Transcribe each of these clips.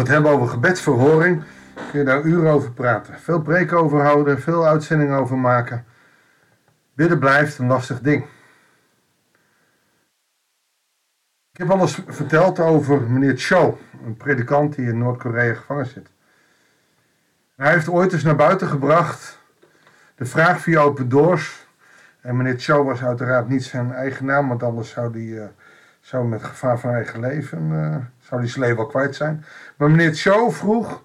we het hebben over gebedsverhoring, kun je daar uren over praten. Veel preken over houden, veel uitzendingen over maken. Bidden blijft een lastig ding. Ik heb al eens verteld over meneer Cho, een predikant die in Noord-Korea gevangen zit. Hij heeft ooit eens naar buiten gebracht de vraag via Open Doors. En meneer Cho was uiteraard niet zijn eigen naam, want anders zou hij uh, zou met gevaar van eigen leven, uh, zou zijn leven al kwijt zijn. Maar meneer Cho vroeg,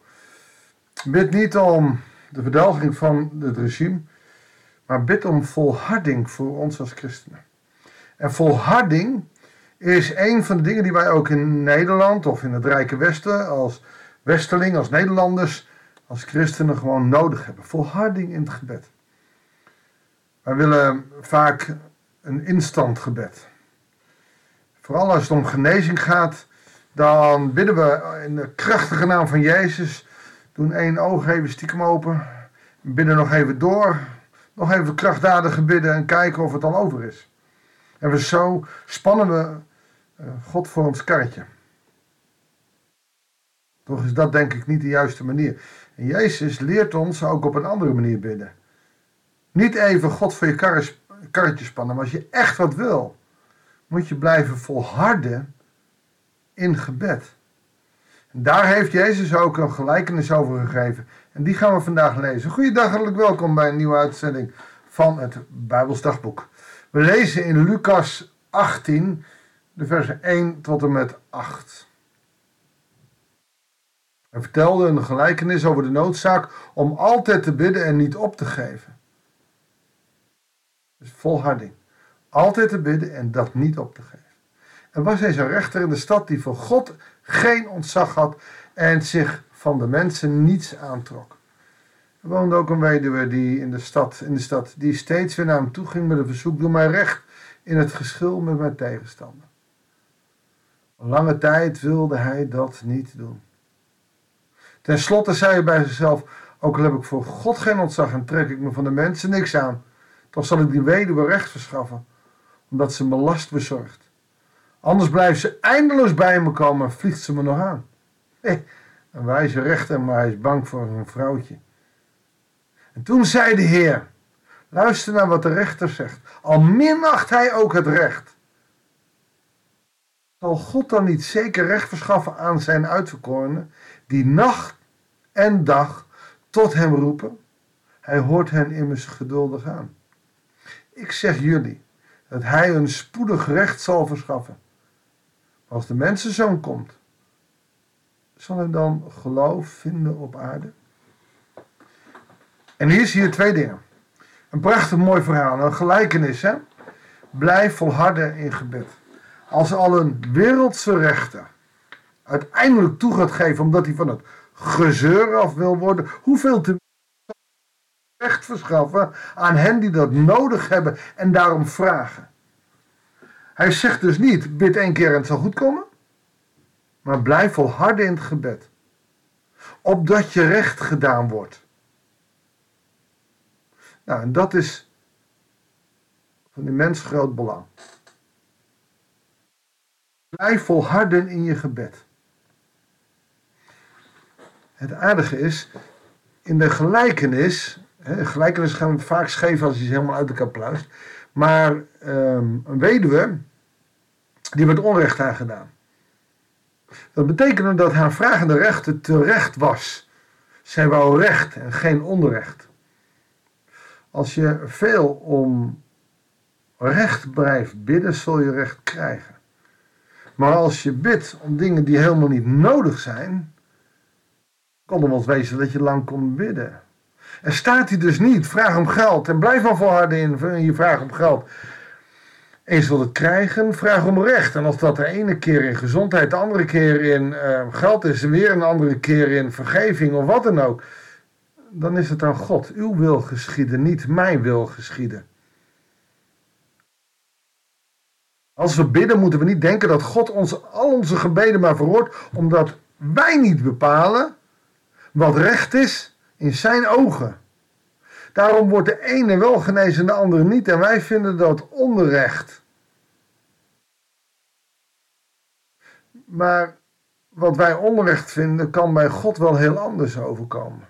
bid niet om de verdelging van het regime, maar bid om volharding voor ons als christenen. En volharding is een van de dingen die wij ook in Nederland of in het Rijke Westen als Westerling, als Nederlanders, als christenen gewoon nodig hebben. Volharding in het gebed. Wij willen vaak een instant gebed. Vooral als het om genezing gaat, dan bidden we in de krachtige naam van Jezus. Doen één oog even stiekem open. Bidden nog even door. Nog even krachtdadig bidden en kijken of het al over is. En we zo spannen we eh, God voor ons karretje. Toch is dat denk ik niet de juiste manier. En Jezus leert ons ook op een andere manier bidden. Niet even God voor je karretje spannen, maar als je echt wat wil, moet je blijven volharden in gebed. En daar heeft Jezus ook een gelijkenis over gegeven. En die gaan we vandaag lezen. Goeiedag, hartelijk welkom bij een nieuwe uitzending van het Bijbelsdagboek. We lezen in Lucas 18, de versen 1 tot en met 8. Hij vertelde een gelijkenis over de noodzaak om altijd te bidden en niet op te geven. Dus volharding. Altijd te bidden en dat niet op te geven. Er was eens een rechter in de stad die voor God geen ontzag had en zich van de mensen niets aantrok. Er woonde ook een weduwe die in de stad, in de stad die steeds weer naar hem toe ging met een verzoek: Doe mij recht in het geschil met mijn tegenstander. Lange tijd wilde hij dat niet doen. Ten slotte zei hij bij zichzelf: Ook al heb ik voor God geen ontzag en trek ik me van de mensen niks aan, toch zal ik die weduwe recht verschaffen, omdat ze me last bezorgt. Anders blijft ze eindeloos bij me komen en vliegt ze me nog aan. Hé, een wijze rechter, maar hij is bang voor een vrouwtje. En toen zei de Heer: Luister naar wat de rechter zegt. Al minacht hij ook het recht. Zal God dan niet zeker recht verschaffen aan zijn uitverkorenen, die nacht en dag tot hem roepen? Hij hoort hen immers geduldig aan. Ik zeg jullie dat hij een spoedig recht zal verschaffen. Als de mensenzoon komt, zal hij dan geloof vinden op aarde? En hier zie je twee dingen. Een prachtig mooi verhaal, een gelijkenis. Hè? Blijf volharden in gebed. Als al een wereldse rechter uiteindelijk toe gaat geven omdat hij van het gezeur af wil worden, hoeveel te verschaffen aan hen die dat nodig hebben en daarom vragen. Hij zegt dus niet, bid één keer en het zal goed komen, maar blijf volharden in het gebed. Opdat je recht gedaan wordt. Nou, en dat is van immens groot belang. Blijf volharden in je gebed. Het aardige is, in de gelijkenis, gelijkenis gaan vaak scheef als je ze helemaal uit elkaar pluist, maar um, een weduwe, die werd onrecht aangedaan. Dat betekende dat haar vragende rechten terecht was. Zij wou recht en geen onrecht. Als je veel om recht blijft bidden, zul je recht krijgen. Maar als je bidt om dingen die helemaal niet nodig zijn, kon er wel wezen dat je lang kon bidden. Er staat hij dus niet, vraag om geld en blijf maar volharden in je vraag om geld. Eens wil het krijgen, vraag om recht. En als dat de ene keer in gezondheid, de andere keer in uh, geld is, en weer een andere keer in vergeving of wat dan ook dan is het aan God. Uw wil geschieden, niet mijn wil geschieden. Als we bidden, moeten we niet denken dat God ons, al onze gebeden maar verhoort, omdat wij niet bepalen wat recht is in zijn ogen. Daarom wordt de ene wel genezen en de andere niet, en wij vinden dat onrecht. Maar wat wij onrecht vinden, kan bij God wel heel anders overkomen.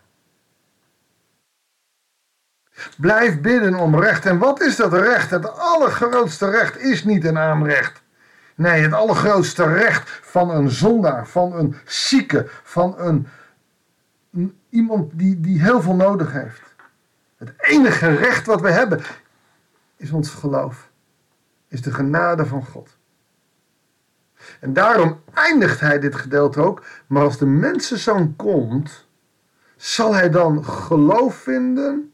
Blijf bidden om recht. En wat is dat recht? Het allergrootste recht is niet een aanrecht. Nee, het allergrootste recht van een zondaar, van een zieke, van een, iemand die, die heel veel nodig heeft. Het enige recht wat we hebben is ons geloof, is de genade van God. En daarom eindigt hij dit gedeelte ook. Maar als de mensenzoon komt, zal hij dan geloof vinden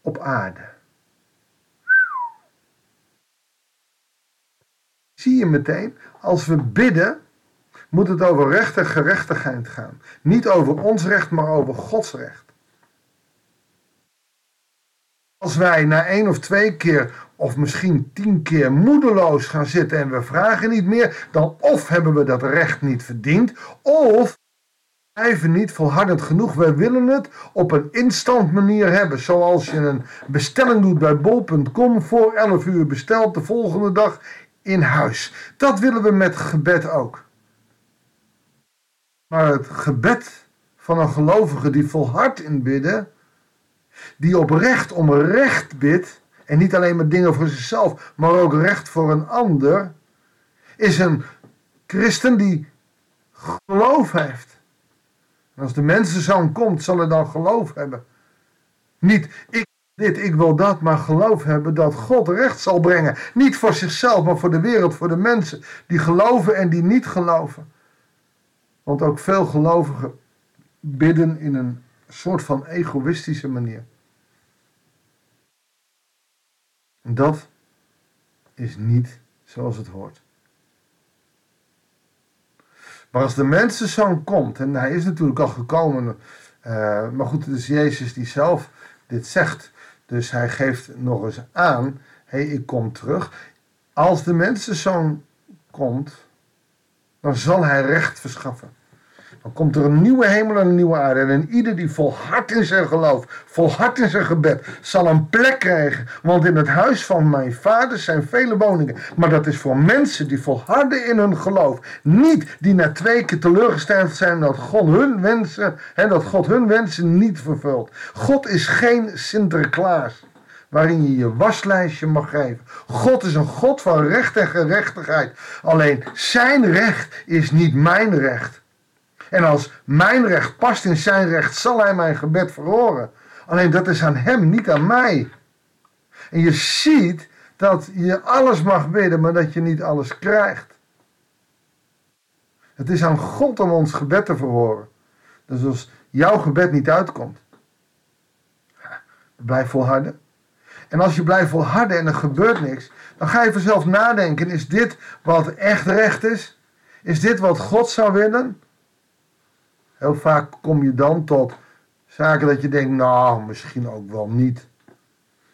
op aarde. Zie je meteen, als we bidden, moet het over recht en gerechtigheid gaan. Niet over ons recht, maar over Gods recht. Als wij na één of twee keer of misschien tien keer moedeloos gaan zitten en we vragen niet meer, dan of hebben we dat recht niet verdiend, of blijven niet volhardend genoeg. Wij willen het op een instant manier hebben. Zoals je een bestelling doet bij bol.com voor 11 uur besteld de volgende dag in huis. Dat willen we met gebed ook. Maar het gebed van een gelovige die volhardt in bidden, die oprecht om recht bidt, en niet alleen maar dingen voor zichzelf, maar ook recht voor een ander, is een christen die geloof heeft. En als de mensenzoon komt, zal hij dan geloof hebben. Niet ik dit, ik wil dat, maar geloof hebben dat God recht zal brengen. Niet voor zichzelf, maar voor de wereld, voor de mensen die geloven en die niet geloven. Want ook veel gelovigen bidden in een soort van egoïstische manier. En dat is niet zoals het hoort. Maar als de mensenzoon komt, en hij is natuurlijk al gekomen, uh, maar goed, het is Jezus die zelf dit zegt. Dus hij geeft nog eens aan, hé, ik kom terug. Als de mensenzoon komt, dan zal hij recht verschaffen. Dan komt er een nieuwe hemel en een nieuwe aarde. En ieder die volhardt in zijn geloof, volhardt in zijn gebed, zal een plek krijgen. Want in het huis van mijn vader zijn vele woningen. Maar dat is voor mensen die volharden in hun geloof. Niet die na twee keer teleurgesteld zijn dat God hun wensen, hè, dat God hun wensen niet vervult. God is geen Sinterklaas waarin je je waslijstje mag geven. God is een God van recht en gerechtigheid. Alleen zijn recht is niet mijn recht. En als mijn recht past in zijn recht, zal hij mijn gebed verhoren. Alleen dat is aan hem, niet aan mij. En je ziet dat je alles mag bidden, maar dat je niet alles krijgt. Het is aan God om ons gebed te verhoren. Dus als jouw gebed niet uitkomt, blijf volharden. En als je blijft volharden en er gebeurt niks, dan ga je vanzelf nadenken: is dit wat echt recht is? Is dit wat God zou willen? Heel vaak kom je dan tot zaken dat je denkt, nou, misschien ook wel niet.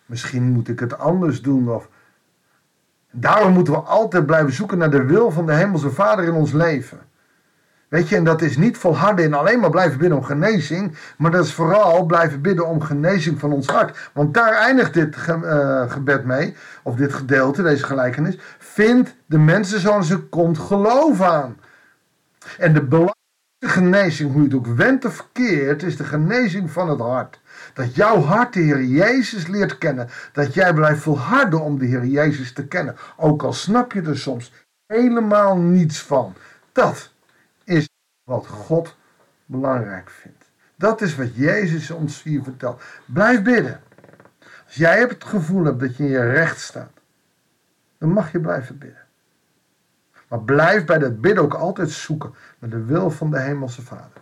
Misschien moet ik het anders doen. Of... Daarom moeten we altijd blijven zoeken naar de wil van de Hemelse Vader in ons leven. Weet je, en dat is niet volharden in alleen maar blijven bidden om genezing, maar dat is vooral blijven bidden om genezing van ons hart. Want daar eindigt dit uh, gebed mee, of dit gedeelte, deze gelijkenis. Vindt de mensen zoals ze komt geloof aan. En de de genezing, hoe je het ook went of verkeerd, is de genezing van het hart. Dat jouw hart de Heer Jezus leert kennen. Dat jij blijft volharden om de Heer Jezus te kennen. Ook al snap je er soms helemaal niets van. Dat is wat God belangrijk vindt. Dat is wat Jezus ons hier vertelt. Blijf bidden. Als jij het gevoel hebt dat je in je recht staat, dan mag je blijven bidden. Maar blijf bij dat bidden ook altijd zoeken naar de wil van de Hemelse Vader.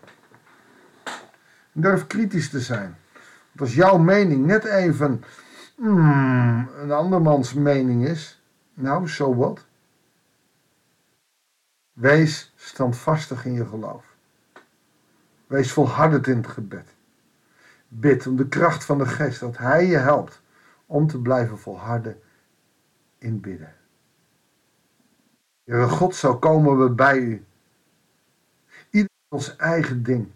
Durf kritisch te zijn. Want als jouw mening net even hmm, een andermans mening is, nou, zo so wat. Wees standvastig in je geloof. Wees volhardend in het gebed. Bid om de kracht van de geest dat Hij je helpt om te blijven volharden in bidden. Heere God, zo komen we bij u. Ieder ons eigen ding.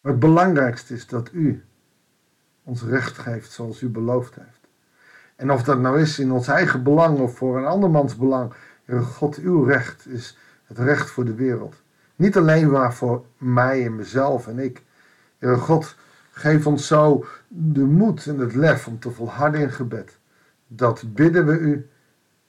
Maar het belangrijkste is dat u ons recht geeft zoals u beloofd heeft. En of dat nou is in ons eigen belang of voor een andermans belang. Heere God, uw recht is Het recht voor de wereld. Niet alleen maar voor mij en mezelf en ik. Heere God, geef ons zo de moed en het lef om te volharden in gebed. Dat bidden we u